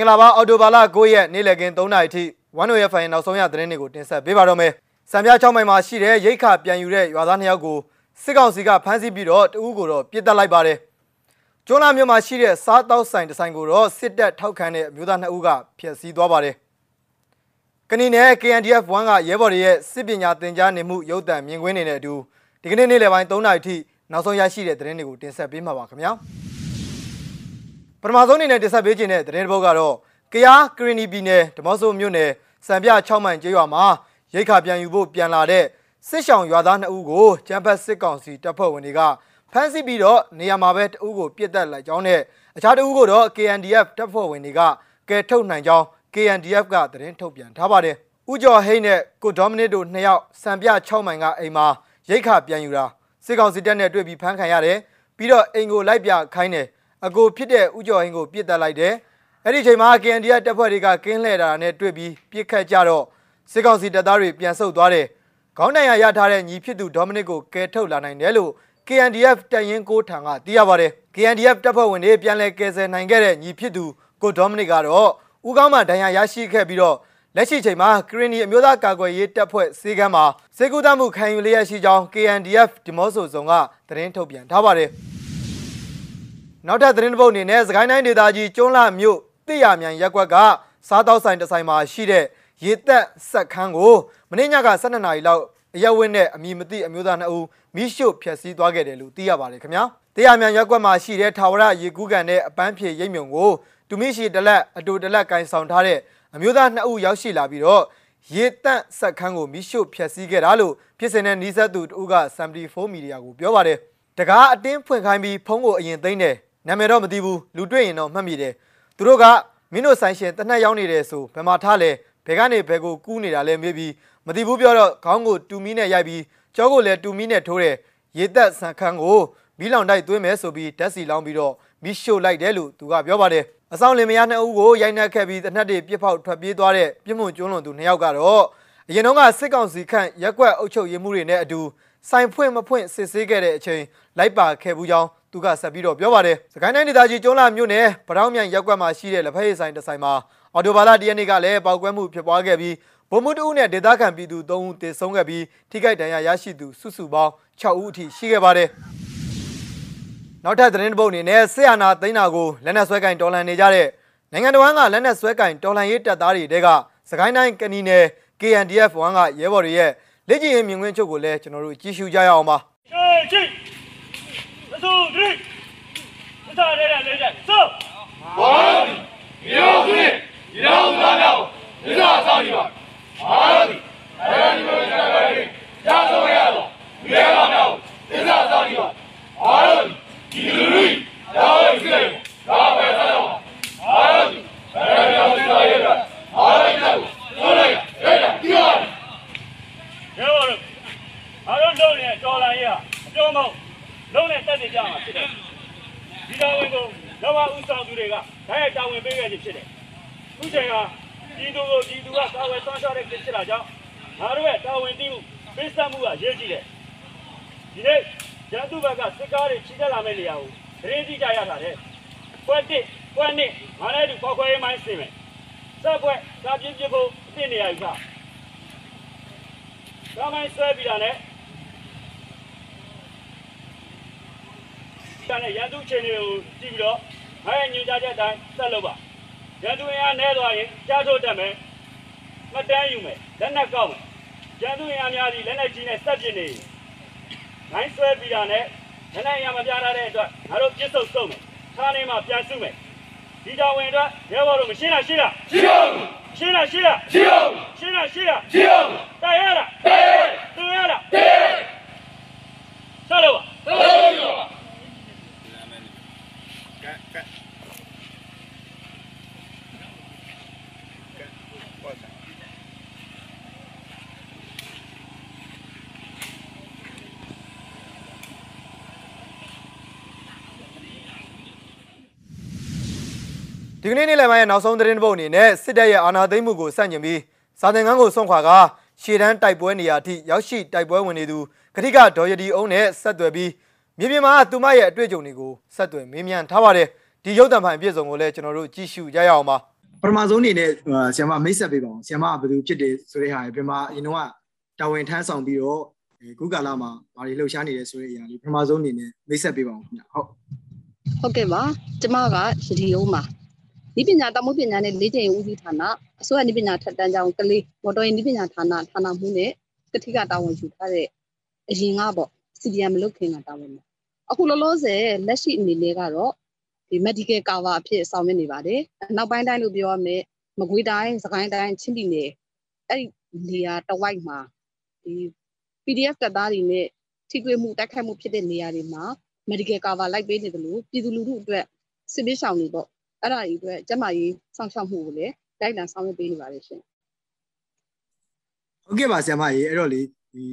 မင်္ဂလာပါအော်တိုဘာလ9ရက်နေ့လည်ခင်း3နာရီထိ1 0 FM နောက်ဆုံးရသတင်းတွေကိုတင်ဆက်ပေးပါတော့မယ်။စံပြ6မိုင်မှာရှိတဲ့ရိတ်ခပြန်ယူတဲ့ရွာသား2ယောက်ကိုစစ်ကောင်စီကဖမ်းဆီးပြီးတော့တဦးကိုတော့ပြစ်တက်လိုက်ပါတယ်။ကျွန်းလာမြို့မှာရှိတဲ့စားတောက်ဆိုင်တစ်ဆိုင်ကိုတော့စစ်တပ်ထောက်ခံတဲ့အမျိုးသား2ဦးကဖျက်ဆီးသွားပါတယ်။ကနီနယ် KNDF 1ကရဲဘော်တွေရဲ့စစ်ပညာသင်ကြားနေမှုရုပ်သံမြင်ကွင်းနေတဲ့အတူဒီကနေ့နေ့လယ်ပိုင်း3နာရီထိနောက်ဆုံးရရှိတဲ့သတင်းတွေကိုတင်ဆက်ပေးမှာပါခင်ဗျာ။ ပထမဆုံးအနေနဲ့တင်ဆက်ပေးခြင်းတဲ့သတင်းတစ်ပုဒ်ကတော့ကယားကရင်နီပြည်နယ်ဓမော့ဆိုမြို့နယ်စံပြ6မိုင်ကျေးရွာမှာရိတ်ခါပြန်ယူဖို့ပြန်လာတဲ့စစ်ဆောင်ရွာသား2ဦးကိုကျန်းဖက်စစ်ကောင်စီတပ်ဖွဲ့ဝင်တွေကဖမ်းဆီးပြီးတော့နေရာမှာပဲတဦးကိုပြစ်တက်လိုက်ကြောင်းနဲ့အခြားတဦးကိုတော့ KNDF တပ်ဖွဲ့ဝင်တွေကကယ်ထုတ်နိုင်ကြောင်း KNDF ကသတင်းထုတ်ပြန်ထားပါတယ်။ဦးကျော်ဟိန်းနဲ့ကိုဒေါမနစ်တို့နှစ်ယောက်စံပြ6မိုင်ကအိမ်မှာရိတ်ခါပြန်ယူတာစစ်ကောင်စီတပ်နဲ့တွေ့ပြီးဖမ်းခံရတယ်ပြီးတော့အိမ်ကိုလိုက်ပြခိုင်းတယ် အကိုဖြစ်တဲ့ဦးကျော်ဟင်းကိုပြစ်တက်လိုက်တယ်အဲ့ဒီချိန်မှာ KNDF တပ်ဖွဲ့တွေကကင်းလှည့်တာနဲ့တွေ့ပြီးပြစ်ခတ်ကြတော့စစ်ကောင်စီတပ်သားတွေပြန်ဆုတ်သွားတယ်ခေါင်းတိုင်ရရထားတဲ့ညီဖြစ်သူဒေါမနစ်ကိုကယ်ထုတ်လာနိုင်တယ်လို့ KNDF တပ်ရင်းကိုထံကသိရပါတယ် KNDF တပ်ဖွဲ့ဝင်တွေပြန်လည်ကယ်ဆယ်နိုင်ခဲ့တဲ့ညီဖြစ်သူကိုဒေါမနစ်ကတော့ဦးကောင်းမှဒဏ်ရာရရှိခဲ့ပြီးတော့လက်ရှိချိန်မှာကရင်နီအမျိုးသားကာကွယ်ရေးတပ်ဖွဲ့စေကမ်းမှာစေကူတမှုခံယူလျက်ရှိကြောင်း KNDF ဒီမော့ဆိုဇုံကသတင်းထုတ်ပြန်ထားပါတယ် နောက်ထပ်သတင်းတစ်ပုဒ်အနေနဲ့စကိုင်းတိုင်းဒေသကြီးကျွန်းလာမြို့တိရမြန်ရက်ကွက်ကစားတောက်ဆိုင်တစ်ဆိုင်မှာရှိတဲ့ရေသက်ဆက်ခန်းကိုမနေ့ညက12နာရီလောက်အရက်ဝင်းနဲ့အမည်မသိအမျိုးသားနှစ်ဦးမိရှုဖျက်ဆီးသွားခဲ့တယ်လို့သိရပါတယ်ခင်ဗျာတိရမြန်ရက်ကွက်မှာရှိတဲ့ထာဝရရေကူးကန်နဲ့အပန်းဖြေရိပ်မြုံကိုတူမိရှိတလက်အတူတလက်ကင်ဆောင်ထားတဲ့အမျိုးသားနှစ်ဦးရောက်ရှိလာပြီးတော့ရေတန့်ဆက်ခန်းကိုမိရှုဖျက်ဆီးခဲ့တာလို့ဖြစ်စဉ်နဲ့နီးစပ်သူတူက74မီဒီယာကိုပြောပါတယ်တကားအတင်းဖွင့်ခိုင်းပြီးဖုန်းကိုအရင်သိမ်းတယ် နာမည်တော့မသိဘူးလူတွေ့ရင်တော့မှတ်မိတယ်သူတို့ကမင်းတို့ဆိုင်ရှင်တနက်ရောက်နေတယ်ဆိုဘယ်မှာထားလဲဘယ်ကနေဘယ်ကိုကူးနေတာလဲမေးပြီးမသိဘူးပြောတော့ခေါင်းကိုတူမီနဲ့ရိုက်ပြီးကြောကိုလည်းတူမီနဲ့ထိုးတယ်ရေသက်ဆန်ခန်းကိုမီးလောင်တိုက်သွင်းမယ်ဆိုပြီးဓာတ်စီလောင်းပြီးတော့မီးရှို့လိုက်တယ်လို့သူကပြောပါတယ်အဆောင်လင်မယားနှစ်ဦးကိုရိုက်နှက်ခဲ့ပြီးတနက်တွေပြစ်ဖောက်ထွက်ပြေးသွားတဲ့ပြစ်မှုကျွန်းလွန်သူနှစ်ယောက်ကတော့အရင်တုန်းကစစ်ကောင်စီခန့်ရက်ကွက်အုပ်ချုပ်ရေးမှုတွေနဲ့အတူဆိုင်ဖွင့်မဖွင့်စစ်ဆေးခဲ့တဲ့အချိန်လိုက်ပါခဲ့ဘူးကြောင်း သူကဆက်ပြီးတော့ပြောပါတယ်။စကိုင်းတိုင်းဒေသကြီးကျွန်းလာမြို့နယ်ပတောင်းမြိုင်ရက်ကွက်မှာရှိတဲ့လက်ဖက်ရည်ဆိုင်တစ်ဆိုင်မှာအော်တိုဘာလတရက်နေ့ကလည်းပောက်ကွဲမှုဖြစ်ပွားခဲ့ပြီးဗိုလ်မှူးတဦးနဲ့ဒေသခံပြည်သူ၃ဦးတေဆုံးခဲ့ပြီးထိခိုက်ဒဏ်ရာရရှိသူစုစုပေါင်း6ဦးအထိရှိခဲ့ပါတယ်။နောက်ထပ်သတင်းတစ်ပုဒ်အနေနဲ့ဆေးအာနာသိန်းနာကိုလက်နက်ဆွဲကင်တော်လှန်နေကြတဲ့နိုင်ငံတော်ကလက်နက်ဆွဲကင်တော်လှန်ရေးတပ်သားတွေတဲကစကိုင်းတိုင်းကနီနယ် KNDF 1ကရဲဘော်တွေရဲ့လက်ကျင်ရင်မြင်ကွင်းချုပ်ကိုလည်းကျွန်တော်တို့ကြည့်ရှုကြရအောင်ပါ။ ချေချီမဆိုးဒီ မစားရတဲ့လေတဲ့ဆိုမြောက်ခွင့်ဒီတော်သားများကိုမြတ်ဆောင်ကြပါအားရသည်အဲဒီလိုဆက်ပါရင်ရဆုံးရတော့မြေတော်များကိုမြတ်ဆောင်ကြပါအားရသည်ဒီလူလူရောင်းရည်ဒါပဲဆက်တော့အားရသည်အဲဒီလိုဆက်ရရအားရတဲ့ကိုဆိုလိုက်ရရဒီအောင် ရဲဘော်တို့အားလုံးလုံးနေတော်လာရေးဟာအကျော်မဟုတ်လုံးနဲ့တက်နေကြမှာဖြစ်တယ်ဒီတော်ဝင်ကိုလောဘဥဆောင်သူတွေကဓာတ်ရိုက်တာဝန်ပေးခဲ့ခြင်းဖြစ်တယ်ခုချိန်ဟာပြည်သူကိုပြည်သူကကာဝယ်ဆွမ်းရှောက် တဲ့ဖြစ်တာကြောင့်ငါတို့ရဲ့တာဝန်သိမှုပေးဆက်မှုကရေးကြည့်တယ်ဒီနေ့ရန်သူဘက်ကစစ်ကားတွေချီတက်လာမယ့်နေရာကိုသတင်းကြည့်ကြရတာတဲ့ပွဲတစ်ပွဲနှစ်ငါလည်းဒီပေါက်ခွဲရေးမိုင်းစင်မယ်စက်ပွဲစာပြင်းပြဖို့အစ်နေရာယူတာ။ဒါမှဆွဲပြီးတာနဲ့ဒါနဲ့ရန်သူချင်းတွေကိုကြည့်ပြီးတော့ငါရဲ့ညွှန်ကြားချက်အတိုင်းဆက်လုပ်ပါ။ရန်သူအင်အားနည်းသွားရင်ကြားထုတ်တတ်မယ်။ မတန်းယူမယ်။လက်နက်ကောက်မယ်။ရန်သူအင်အားများသည်လက်နက်ကြီးနဲ့စက်ပစ်နေ။နိုင်ဆွဲပြီးတာနဲ့လက်နက်အင်အားမပြားတဲ့အတွက်ငါတို့ပြစ်ဆုပ်ဆုံးမယ်။ခါနေမှာပြန်စုမယ်။ဒီတော်ဝင်အတွက်ရဲဘော်တို့မရှင်းလားရှင်းလားဒီအောင်ရှင်းလားရှင်းလားဒီအောင်ရှင်းလားရှင်းလားဒီအောင်တိုက်ရလားဟေးသူရလားဟေးဆက်လို့ပါတော်ရော ဒီကနေ့နေ့လယ်ပိုင်းရဲ့နောက်ဆုံးသတင်းတစ်ပုဒ်အနေနဲ့စစ်တပ်ရဲ့အာဏာသိမ်းမှုကိုစန့်ကျင်ပြီးစာသင်ခန်းကိုဆွန့်ခွာကရှေ့တန်းတိုက်ပွဲနေရာအထိရောက်ရှိတိုက်ပွဲဝင်နေသူကတိကဒေါ်ရဒီအုံးနဲ့ဆက်သွယ်ပြီးမြေပြင်မှာသူမရဲ့အတွေ့အကြုံတွေကိုဆက်သွယ်မေးမြန်းထားပါတယ်ဒီရုပ်သံဖိုင်အပြည့်စုံကိုလည်းကျွန်တော်တို့ကြည့်ရှုကြရအောင်ပါပထမဆုံးအနေနဲ့ဆရာမမိတ်ဆက်ပေးပါအောင်ဆရာမကဘယ်သူဖြစ်တယ်ဆိုတဲ့ဟာပထမအရင်တော့တာဝန်ထမ်းဆောင်ပြီးတော့ခုကာလမှာဘာတွေလှုပ်ရှားနေလဲဆိုတဲ့အရာလေးပထမဆုံးအနေနဲ့မိတ်ဆက်ပေးပါအောင်ခင်ဗျဟုတ်ဟုတ်ကဲ့ပါကျမကရဒီယိုမှာ ဒီပညာတမိုးပညာနဲ့လေ့ကျင့်ရေးဦးစီးဌာနအစိုးရဒီပညာထက်တန်းကျောင်းကလေးမော်တော်ယာဉ်ဒီပညာဌာနဌာနမှုနဲ့ကတိကတာဝန်ယူထားတဲ့အရင်ကပေါ့ CDM မလုပ်ခင်ကတာဝန်မှာအခုလောလောဆယ်လက်ရှိအနေနဲ့ကတော့ဒီ medical cover အဖြစ်ဆောင်ရွက်နေပါတယ်နောက်ပိုင်းတိုင်းလို့ပြောရမယ်မကွေးတိုင်းစကိုင်းတိုင်းချင်းပြည်နယ်အဲ့ဒီနေရာတဝိုက်မှာဒီ PDF တက်သားတွေနဲ့ထိတွေ့မှုတိုက်ခိုက်မှုဖြစ်တဲ့နေရာတွေမှာ medical cover လိုက်ပေးနေတယ်လို့ပြည်သူလူထုအတွက်စစ်ပေးဆောင်နေပေါ့ အဲ့ဒါကြီးအတွက်ကျမကြီးစောင့်ရှောက်မှုကိုလည်းလိုက်လံဆောင်ရွက်ပေးနေပါတယ်ရှင်ဟုတ်ကဲ့ပါဆရာမကြီးအဲ့တော့လေဒီ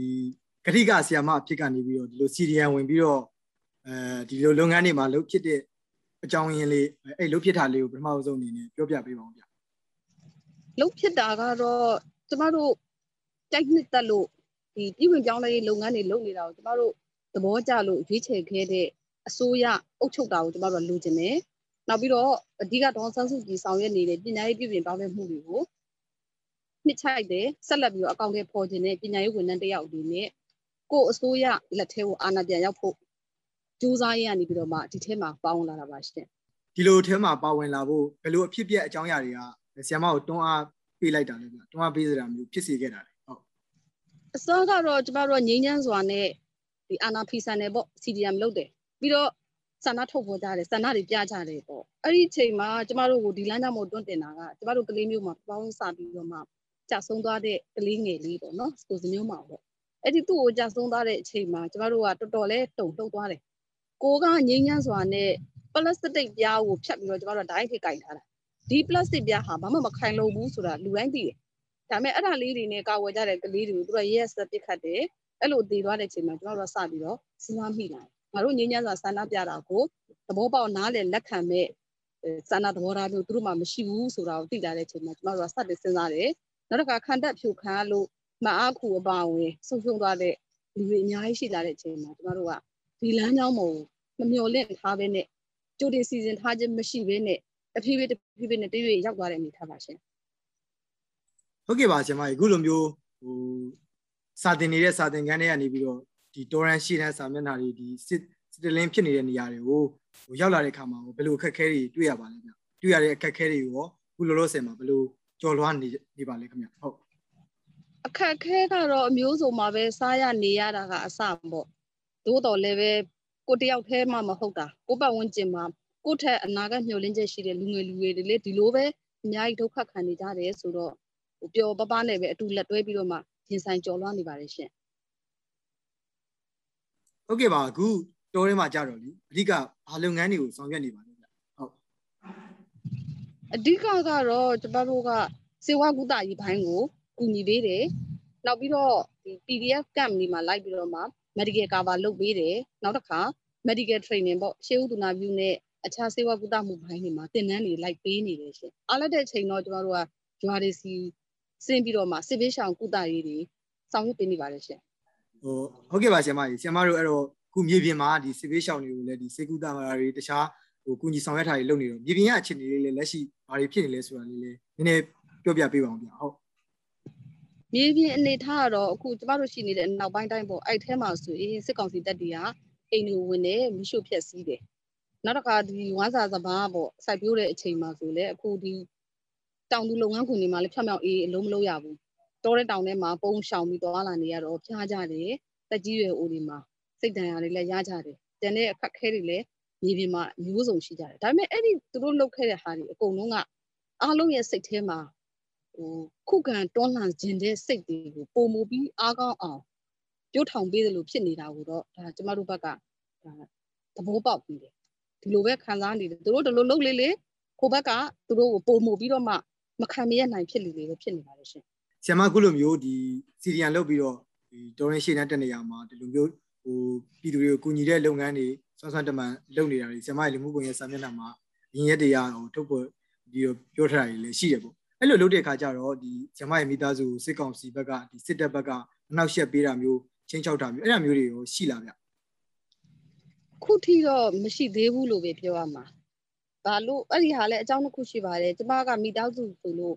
ကတိကဆရာမအဖြစ်ကနေပြီးတော့ဒီလို CDN ဝင်ပြီးတော့အဲဒီလိုလုပ်ငန်းတွေမှာလုပ်ဖြစ်တဲ့အကြောင်းရင်းလေးအဲ့လုပ်ဖြစ်တာလေးကိုပထမဆုံးအနေနဲ့ပြောပြပေးပါဦးဗျလုပ်ဖြစ်တာကတော့ကျမတို့တိုက်နှစ်တက်လို့ဒီပြည်ဝင်ပြောင်းလဲရေးလုပ်ငန်းတွေလုပ်နေတာကိုကျမတို့သဘောကျလို့ရွေးချယ်ခဲ့တဲ့အစိုးရအုပ်ချုပ်တာကိုကျမတို့လိုချင်တယ် နောက်ပြီးတော့အဓိကဒေါ်ဆန်းစုကြည်ဆောင်ရွက်နေတဲ့ပညာရေးပြည်ပြင်ပေါင်းတဲ့မှုတွေကိုနှစ်ချိုက်တယ်ဆက်လက်ပြီးတော့အကောင့်တွေပေါ်ခြင်းနဲ့ပညာရေးဝန်ထမ်းတယောက်ဒီနဲ့ကိုအစိုးရလက်ထဲကိုအာဏာပြန်ရောက်ဖို့ကြိုးစားရရနေပြီးတော့မှဒီထဲမှာပါဝင်လာတာပါရှင်ဒီလိုထဲမှာပါဝင်လာဖို့ဘယ်လိုအဖြစ်အပျက်အကြောင်းအရာတွေကဆီယမကိုတွန်းအားပေးလိုက်တာလဲဗျတွန်းအားပေးစရာမျိုးဖြစ်စေခဲ့တာလေဟုတ်အစောကတော့ကျမတို့ငြိမ်းချမ်းစွာနဲ့ဒီအာနာဖီဆန်နယ်ပေါ့ CDM လုပ်တယ်ပြီးတော့ ဆန္ဒထုတ်ပေါ်ကြတယ်ဆန္ဒတွေပြကြတယ်ပေါ့အဲ့ဒီအချိန်မှာကျမတို့ကိုဒီလမ်းကြောင်းမို့တွန်းတင်တာကကျမတို့ကလေးမျိုးမှာပေါင်းစပြီးတော့မှကြာဆုံးသွားတဲ့ကလေးငယ်လေးပေါ့နော်ကိုစမျိုးမှာပေါ့အဲ့ဒီသူ့ကိုကြာဆုံးသွားတဲ့အချိန်မှာကျမတို့ကတော်တော်လေးတုံလှုပ်သွားတယ်ကိုကငိမ့်ညမ်းစွာနဲ့ပလတ်စတစ်ပြားကိုဖြတ်ပြီးတော့ကျမတို့ဒိုင်းထိကင်ထားတာဒီပလတ်စတစ်ပြားဟာဘာမှမခိုင်လုံဘူးဆိုတာလူတိုင်းသိတယ်ဒါပေမဲ့အဲ့ဒါလေးတွေနဲ့ကာဝယ်ကြတဲ့ကလေးတွေကိုသူတို့ရက်ဆက်ပစ်ခတ်တယ်အဲ့လိုတည်သွားတဲ့အချိန်မှာကျမတို့ကစပြီးတော့စဉ်းစားမိလာတယ် ငါတို့ငိမ့်ညမ်းစွာဆန္ဒပြတာကိုသဘောပေါက်နားလည်လက်ခံမဲ့ဆန္ဒသဘောထားမျိုးသူတို့မှမရှိဘူးဆိုတာကိုသိလာတဲ့အချိန်မှာကျမတို့ကစတင်စဉ်းစားတယ်နောက်တစ်ခါခံတက်ဖြူခံလို့မအားခုအပါဝင်ဆုံရှုံသွားတဲ့လူတွေအများကြီးရှိလာတဲ့အချိန်မှာကျမတို့ကဒီလမ်းကြောင်းပေါ်မမျော်လင့်ထားဘဲနဲ့ကြိုတင်စီစဉ်ထားခြင်းမရှိဘဲနဲ့တဖြည်းဖြည်းတဖြည်းဖြည်းနဲ့တရွေ့ရောက်သွားတဲ့အနေထားပါရှင်ဟုတ်ကဲ့ပါဆရာမကြီးအခုလိုမျိုးဟိုစာတင်နေတဲ့စာတင်ခန်းတွေကနေပြီးတော့ ဒီတော်ရန်ရှိတဲ့စာမျက်နှာတွေဒီစစ်စစ်တလင်းဖြစ်နေတဲ့နေရာတွေကိုဟိုရောက်လာတဲ့ခါမှာဘယ်လိုအခက်အခဲတွေတွေ့ရပါလဲဗျတွေ့ရတဲ့အခက်အခဲတွေရောအခုလောလောဆယ်မှာဘယ်လိုကြော်လွှားနေနေပါလဲခင်ဗျဟုတ်အခက်ခဲကတော့အမျိုးစုံမှာပဲစားရနေရတာကအစပေါ့သို့တော်လည်းပဲကိုတယောက်တည်းမှမဟုတ်တာကိုပတ်ဝန်းကျင်မှာကိုထက်အနာဂတ်မျှော်လင့်ချက်ရှိတဲ့လူငယ်လူငယ်တွေလည်းဒီလိုပဲအများကြီးဒုက္ခခံနေကြတယ်ဆိုတော့ဟိုပျော်ပပနဲ့ပဲအတူလက်တွဲပြီးတော့မှရင်ဆိုင်ကြော်လွှားနေပါတယ်ရှင် ဟုတ်ကဲ့ပါအခုတိုးထဲမှာကြတော့လေအဓိကဘာလုပ်ငန်းတွေကိုဆောင်ရွက်နေပါလဲဗျဟုတ်အဓိကကတော့ကျမတို့ကစေဝကုသရေးဘိုင်းကိုကူညီပေးတယ်နောက်ပြီးတော့ဒီ PDF camp တွေမှာလိုက်ပြီးတော့မှ medical cover လုပ်ပေးတယ်နောက်တစ်ခါ medical training ပေါ့ရှေးဥဒနာပြုနဲ့အခြားဆေးဝါးကုသမှုဘိုင်းတွေမှာသင်တန်းတွေလိုက်ပေးနေတယ်ရှင်အားလက်တဲ့အချိန်တော့ကျမတို့ကဂျွာတွေစီဆင်းပြီးတော့မှစစ်ဘေးရှောင်ကုသရေးတွေဆောင်ရွက်ပေးနေပါတယ်ရှင် ဟိုဟုတ်ကဲ့ပါဆရာမကြီးဆရာမတို့အဲ့တော့ခုမြေပြင်မှာဒီစစ်ဘေးရှောင်တွေကိုလည်းဒီစေကုသမာတွေတခြားဟိုကုညီဆောင်ရွက်တာတွေလုပ်နေတော့မြေပြင်ရအခြေအနေလေးလည်းလက်ရှိဘာတွေဖြစ်နေလဲဆိုတာလေးလည်းနည်းနည်းပြောပြပေးပါအောင်ဗျဟုတ်မြေပြင်အနေထားကတော့အခုကျမတို့ရှိနေတဲ့နောက်ပိုင်းတိုင်းပေါ့အဲ့ထဲမှာဆိုရင်စစ်ကောင်စီတပ်တွေကအိမ်တွေဝင်နေမရှုဖြက်စီးတယ်နောက်တစ်ခါဒီဝမ်းစာစဘာပေါ့စိုက်ပျိုးတဲ့အချိန်မှာဆိုလေအခုဒီတောင်သူလုပ်ငန်းခွင်တွေမှာလည်းဖြောင်းဖြောင်းအေးအလုံးမလုပ်ရဘူး တောတဲ့တောင်ထဲမှာပုံရှောင်ပြီးသွားလာနေရတော့ဖျားကြတယ်တက်ကြီးရွယ်အိုတွေမှာစိတ်ဒဏ်ရာတွေလည်းရကြတယ်တန်တဲ့အခက်ခဲတွေလည်းမြေပြင်မှာမျိုးစုံရှိကြတယ်ဒါပေမဲ့အဲ့ဒီသူတို့လုပ်ခဲ့တဲ့ဟာတွေအကုန်လုံးကအားလုံးရဲ့စိတ်ထဲမှာဟိုခုခံတွန်းလှန်ခြင်းတဲ့စိတ်တွေကိုပုံမူပြီးအားကောင်းအောင်ပြုတ်ထောင်ပေးတယ်လို့ဖြစ်နေတာကိုတော့ဒါကျမတို့ဘက်ကဒါသဘောပေါက်ပြီးတယ်ဒီလိုပဲခံစားနေတယ်သူတို့ဒီလိုလုပ်လေလေကိုဘက်ကသူတို့ကိုပုံမူပြီးတော့မှမခံမရနိုင်ဖြစ်လေလေပဲဖြစ်နေပါတယ်ရှင် ဆ iam ကုလိုမျိုးဒီစီရီယန်လုပ်ပြီးတော့ဒီဒေါ်ရင်ရှေ့တန်းတက်နေရမှာဒီလိုမျိုးဟိုပြည်သူတွေကိုကူညီတဲ့လုပ်ငန်းတွေဆွမ်းဆွမ်းတမန်လုပ်နေတာတွေဆ iam ရဲ့လူမှုကွန်ရက်စာမျက်နှာမှာရင်းရက်တရားဟိုထုတ်ပေါ်ပြီးတော့ပြောထားတာတွေလည်းရှိတယ်ပေါ့အဲ့လိုလုပ်တဲ့အခါကျတော့ဒီကျမရဲ့မိသားစုစစ်ကောင်စီဘက်ကဒီစစ်တပ်ဘက်ကနှောက်ယှက်ပေးတာမျိုးချင်းချောက်တာမျိုးအဲ့ဒါမျိုးတွေရောရှိလားဗျခုထိတော့မရှိသေးဘူးလို့ပဲပြောရမှာဘာလို့အဲ့ဒီဟာလည်းအကြောင်းတစ်ခုရှိပါတယ်ကျမကမိသားစုဆိုလို့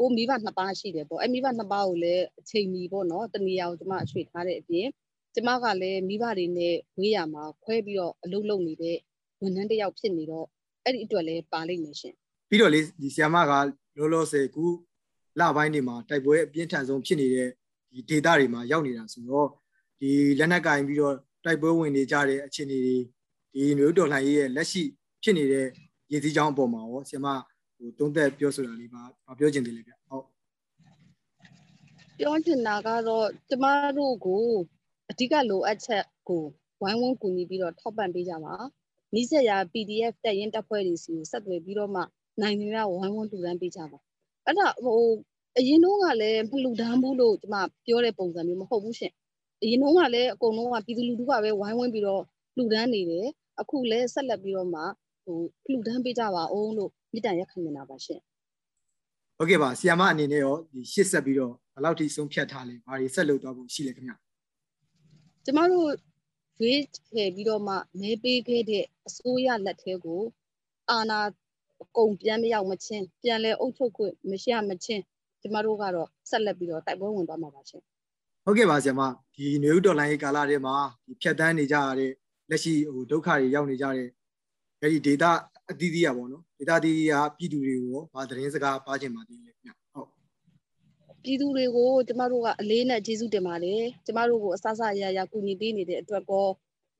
ကိုမိဘနှစ်ပါးရှိတယ်ပေါ့အဲ့မိဘနှစ်ပါးကိုလည်းအချိန်မီပေါ့နော်တနေရာကိုကျမအရွှေ့ထားတဲ့အပြင်ကျမကလည်းမိဘတွေနဲ့ဝေးရမှာခွဲပြီးတော့အလုပ်လုပ်နေတဲ့ဝန်ထမ်းတစ်ယောက်ဖြစ်နေတော့အဲ့ဒီအတွက်လည်းပါလိမ့်မယ်ရှင်ပြီးတော့လေဒီဆီယမကလောလောဆယ်ကူလပိုင်းတွေမှာတိုက်ပွဲအပြင်းထန်ဆုံးဖြစ်နေတဲ့ဒီဒေတာတွေမှာရောက်နေတာဆိုတော့ဒီလက်နက်ကင်ပြီးတော့တိုက်ပွဲဝင်နေကြတဲ့အခြေအနေတွေဒီမျိုးတော်လှန်ရေးရဲ့လက်ရှိဖြစ်နေတဲ့ရည်စည်းကြောင်းအပေါ်မှာရောဆီယမ ဟိုတုံးသက်ပြောဆိုတာလေးပါမပြောချင်သေးလေဗျဟုတ်ပြောချင်တာကတော့ကျမတို့ကိုအဓိကလိုအပ်ချက်ကိုဝိုင်းဝန်းကူညီပြီးတော့ထောက်ပံ့ပေးကြပါနိစက်ရာ PDF တက်ရင်တက်ဖွဲ့တွေစီကိုဆက်သွယ်ပြီးတော့မှနိုင်နေရဝိုင်းဝန်းလှူဒန်းပေးကြပါအဲ့ဒါဟိုအရင်တော့ကလည်းမလှူဒန်းဘူးလို့ကျမပြောတဲ့ပုံစံမျိုးမဟုတ်ဘူးရှင်အရင်တော့ကလည်းအကုန်လုံးကပြည်သူလူထုကပဲဝိုင်းဝန်းပြီးတော့လှူဒန်းနေတယ်အခုလည်းဆက်လက်ပြီးတော့မှဟိုလှူဒန်းပေးကြပါအောင်လို့ မြစ်တန်ရက်ခံနေတာပါရှင်ဟုတ်ကဲ့ပါဆီယမအနေနဲ့ရောဒီရှစ်ဆက်ပြီးတော့ဘယ်လောက်ထိဆုံးဖြတ်ထားလဲဘာတွေဆက်လုပ်သွားဖို့ရှိလဲခင်ဗျကျမတို့ရွေးချယ်ပြီးတော့မှမဲပေးခဲ့တဲ့အစိုးရလက်ထဲကိုအာဏာအကုန်ပြန်မရောက်မချင်းပြန်လဲအုပ်ချုပ်ခွင့်မရှိမချင်းကျမတို့ကတော့ဆက်လက်ပြီးတော့တိုက်ပွဲဝင်သွားမှာပါရှင်ဟုတ်ကဲ့ပါဆီယမဒီနွေဦးတော်လှန်ရေးကာလထဲမှာဒီဖြတ်တန်းနေကြရတဲ့လက်ရှိဟိုဒုက္ခတွေရောက်နေကြတဲ့အဲဒီဒေတာအသီးသီးอ่ะဗောနော် ဒေတာအသီးသီးကပြည်သူတွေကိုရောဗာသတင်းစကားပါချင်ပါသေးလဲခင်ဗျဟုတ်ပြည်သူတွေကိုကျမတို့ကအလေးနဲ့ကျေးဇူးတင်ပါတယ်ကျမတို့ကိုအဆအဆအရာရာကူညီပေးနေတဲ့အတွက်ကော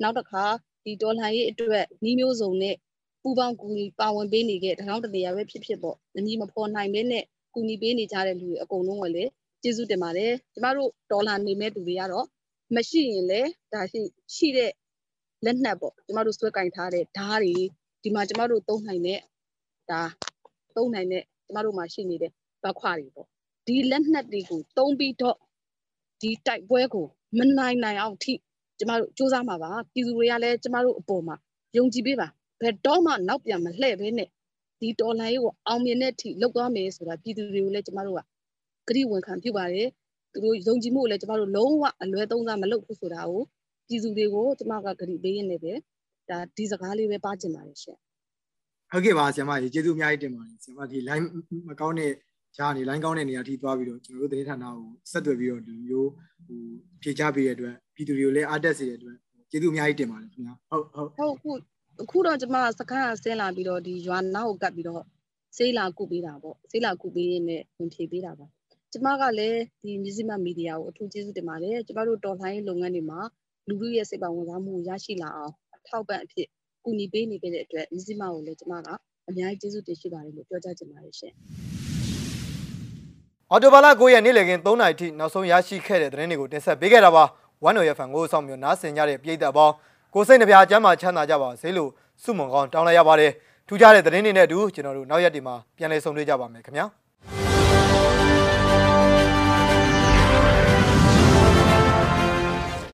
နောက်တစ်ခါဒီတော်လှန်ရေးအတွက်နှီးမျိုးစုံနဲ့ပူပေါင်းကူညီပါဝင်ပေးနေခဲ့တထောင်တနေရာပဲဖြစ်ဖြစ်ပေါ့အမည်မဖော်နိုင်ဘဲနဲ့ကူညီပေးနေကြတဲ့လူတွေအကုန်လုံးကလည်းကျေးဇူးတင်ပါတယ်ကျမတို့ဒေါ်လာနေမဲ့သူတွေကတော့မရှိရင်လည်းဒါရှိရှိတဲ့လက်နက်ပေါ့ကျမတို့ဆွဲကင်ထားတဲ့ဓာတ်တွေဒီမှာကျမတို့သုံးနိုင်တဲ့ ဒါသုံးနိုင်တဲ့ကျမတို့မှာရှိနေတဲ့ဘက်ခွာတွေပေါ့ဒီလက်နက်တွေကိုတုံးပြီးတော့ဒီတိုက်ပွဲကိုမနိုင်နိုင်အောင်ထိကျမတို့စူးစမ်းမှာပါပြည်သူတွေကလည်းကျမတို့အပေါ်မှာယုံကြည်ပေးပါဘယ်တော့မှနောက်ပြန်မလှည့်ဘဲနဲ့ဒီတော်လိုင်းရေးကိုအောင်မြင်တဲ့အထိလုပ်သွားမယ်ဆိုတာပြည်သူတွေကိုလည်းကျမတို့ကဂရုဝန်ခံပြုပါတယ်သူတို့ယုံကြည်မှုကိုလည်းကျမတို့လုံးဝအလွဲသုံးစားမလုပ်ဘူးဆိုတာကိုပြည်သူတွေကိုကျမကဂရုပေးရနေပဲဒါဒီစကားလေးပဲပါကျင်ပါတယ်ရှင် ဟုတ်ကဲ့ပါဆီယမကြီးကျေးဇူးအများကြီးတင်ပါတယ်ဆီယမဒီ line မကောင်းတဲ့ဂျာနေ line ကောင်းတဲ့နေရာထိသွားပြီးတော့ကျွန်တော်တို့သတင်းဌာနကိုဆက်သွယ်ပြီးတော့ဒီမျိုးဟိုဖြေချပေးတဲ့အတွက်ပြည်သူတွေကိုလည်းအားတက်စေတဲ့အတွက်ကျေးဇူးအများကြီးတင်ပါတယ်ခင်ဗျာဟုတ်ဟုတ်ဟုတ်အခုအခုတော့ကျမစခန်းကဆင်းလာပြီးတော့ဒီရွာနာကိုကပ်ပြီးတော့ဆေးလာကုပေးတာပေါ့ဆေးလာကုပေးရင်းနဲ့ဝင်ဖြေပေးတာပါကျမကလည်းဒီမြစည်းမမီဒီယာကိုအထူးကျေးဇူးတင်ပါတယ်ကျမတို့တော်လှန်ရေးလုပ်ငန်းတွေမှာလူလူရဲ့စိတ်ပါဝင်စားမှုကိုရရှိလာအောင်အထောက်ပံ့အဖြစ် ကူညီပေးနေခဲ့တဲ့အတွက်မြစည်းမကိုလည်းကျမကအများကြီးကျေးဇူးတင်ရှိပါတယ်လို့ပြောကြားချင်ပါတယ်ရှင်အော်တိုဘာလ9ရက်နေ့လည်ခင်း3နာရီထိနောက်ဆုံးရရှိခဲ့တဲ့သတင်းတွေကိုတင်ဆက်ပေးခဲ့တာပါဝမ်နိုရဖန်ကိုဆောင်မျိုးနားဆင်ကြတဲ့ပြည်သက်အပေါင်းကိုစိတ်နှပြချမ်းသာချမ်းသာကြပါစေလို့ဆုမွန်ကောင်းတောင်းလိုက်ရပါတယ်ထူးခြားတဲ့သတင်းတွေနဲ့အတူကျွန်တော်တို့နောက်ရက်ဒီမှာပြန်လည်ဆုံတွေ့ကြပါမယ်ခင်ဗျာ